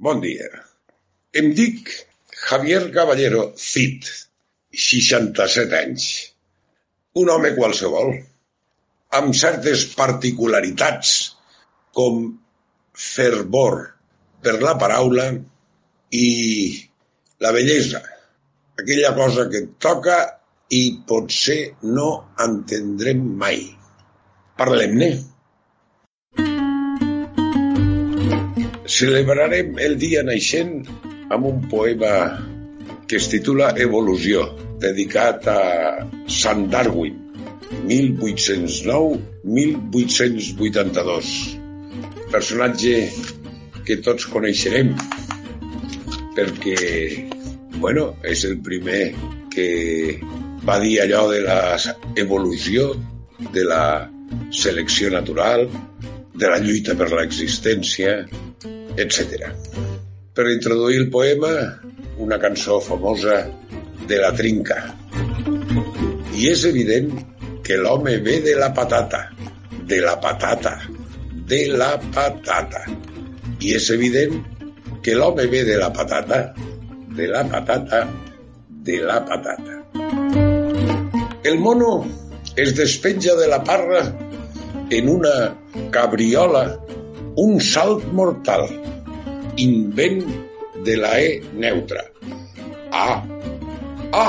Bon dia. Em dic Javier Caballero Cid, 67 anys. Un home qualsevol, amb certes particularitats, com fervor per la paraula i la bellesa, aquella cosa que et toca i potser no entendrem mai. Parlem-ne. Celebrarem el dia naixent amb un poema que es titula Evolució, dedicat a Sant Darwin, 1809-1882. Personatge que tots coneixerem perquè, bueno, és el primer que va dir allò de la evolució, de la selecció natural, de la lluita per l'existència, etc. Per introduir el poema, una cançó famosa de la trinca. I és evident que l'home ve de la patata, de la patata, de la patata. I és evident que l'home ve de la patata, de la patata, de la patata. El mono es despenja de la parra en una cabriola un salt mortal, invent de la E neutra. A, A,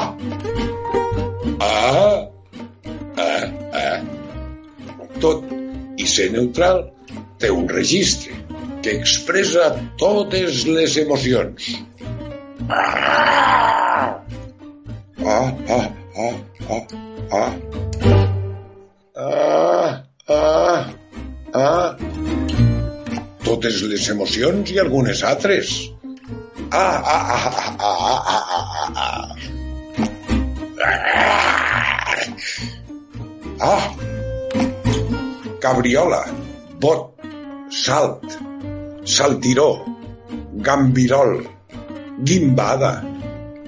A, A, A. Tot i ser neutral té un registre que expressa totes les emocions. Ah, ah, ah, ah, ah, ah. Totes les emocions i algunes altres. Ah, ah, ah, ah, ah, ah, ah, ah. Ah. Cabriola, bot, salt, saltiró, gambirol, guimbada,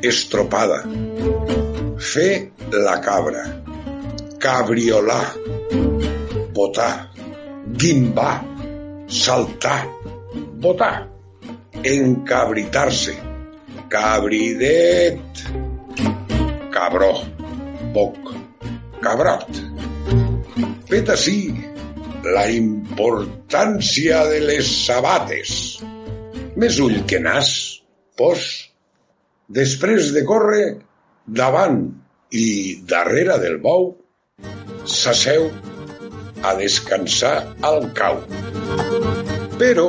estropada. Fer la cabra, cabriolar, botar, guimbar, saltar, botar, encabritar-se, cabridet, cabró, boc, cabrot. Vet així la importància de les sabates. Més ull que nas, pos, després de córrer davant i darrere del bou, s'asseu a descansar al cau. Però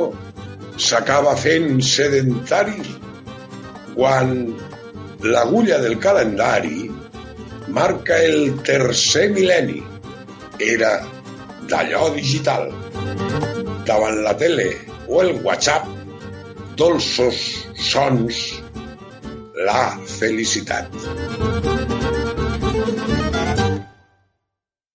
s'acaba fent sedentari quan l'agulla del calendari marca el tercer mil·lenni. Era d'allò digital. Davant la tele o el WhatsApp, dolços sons, la felicitat.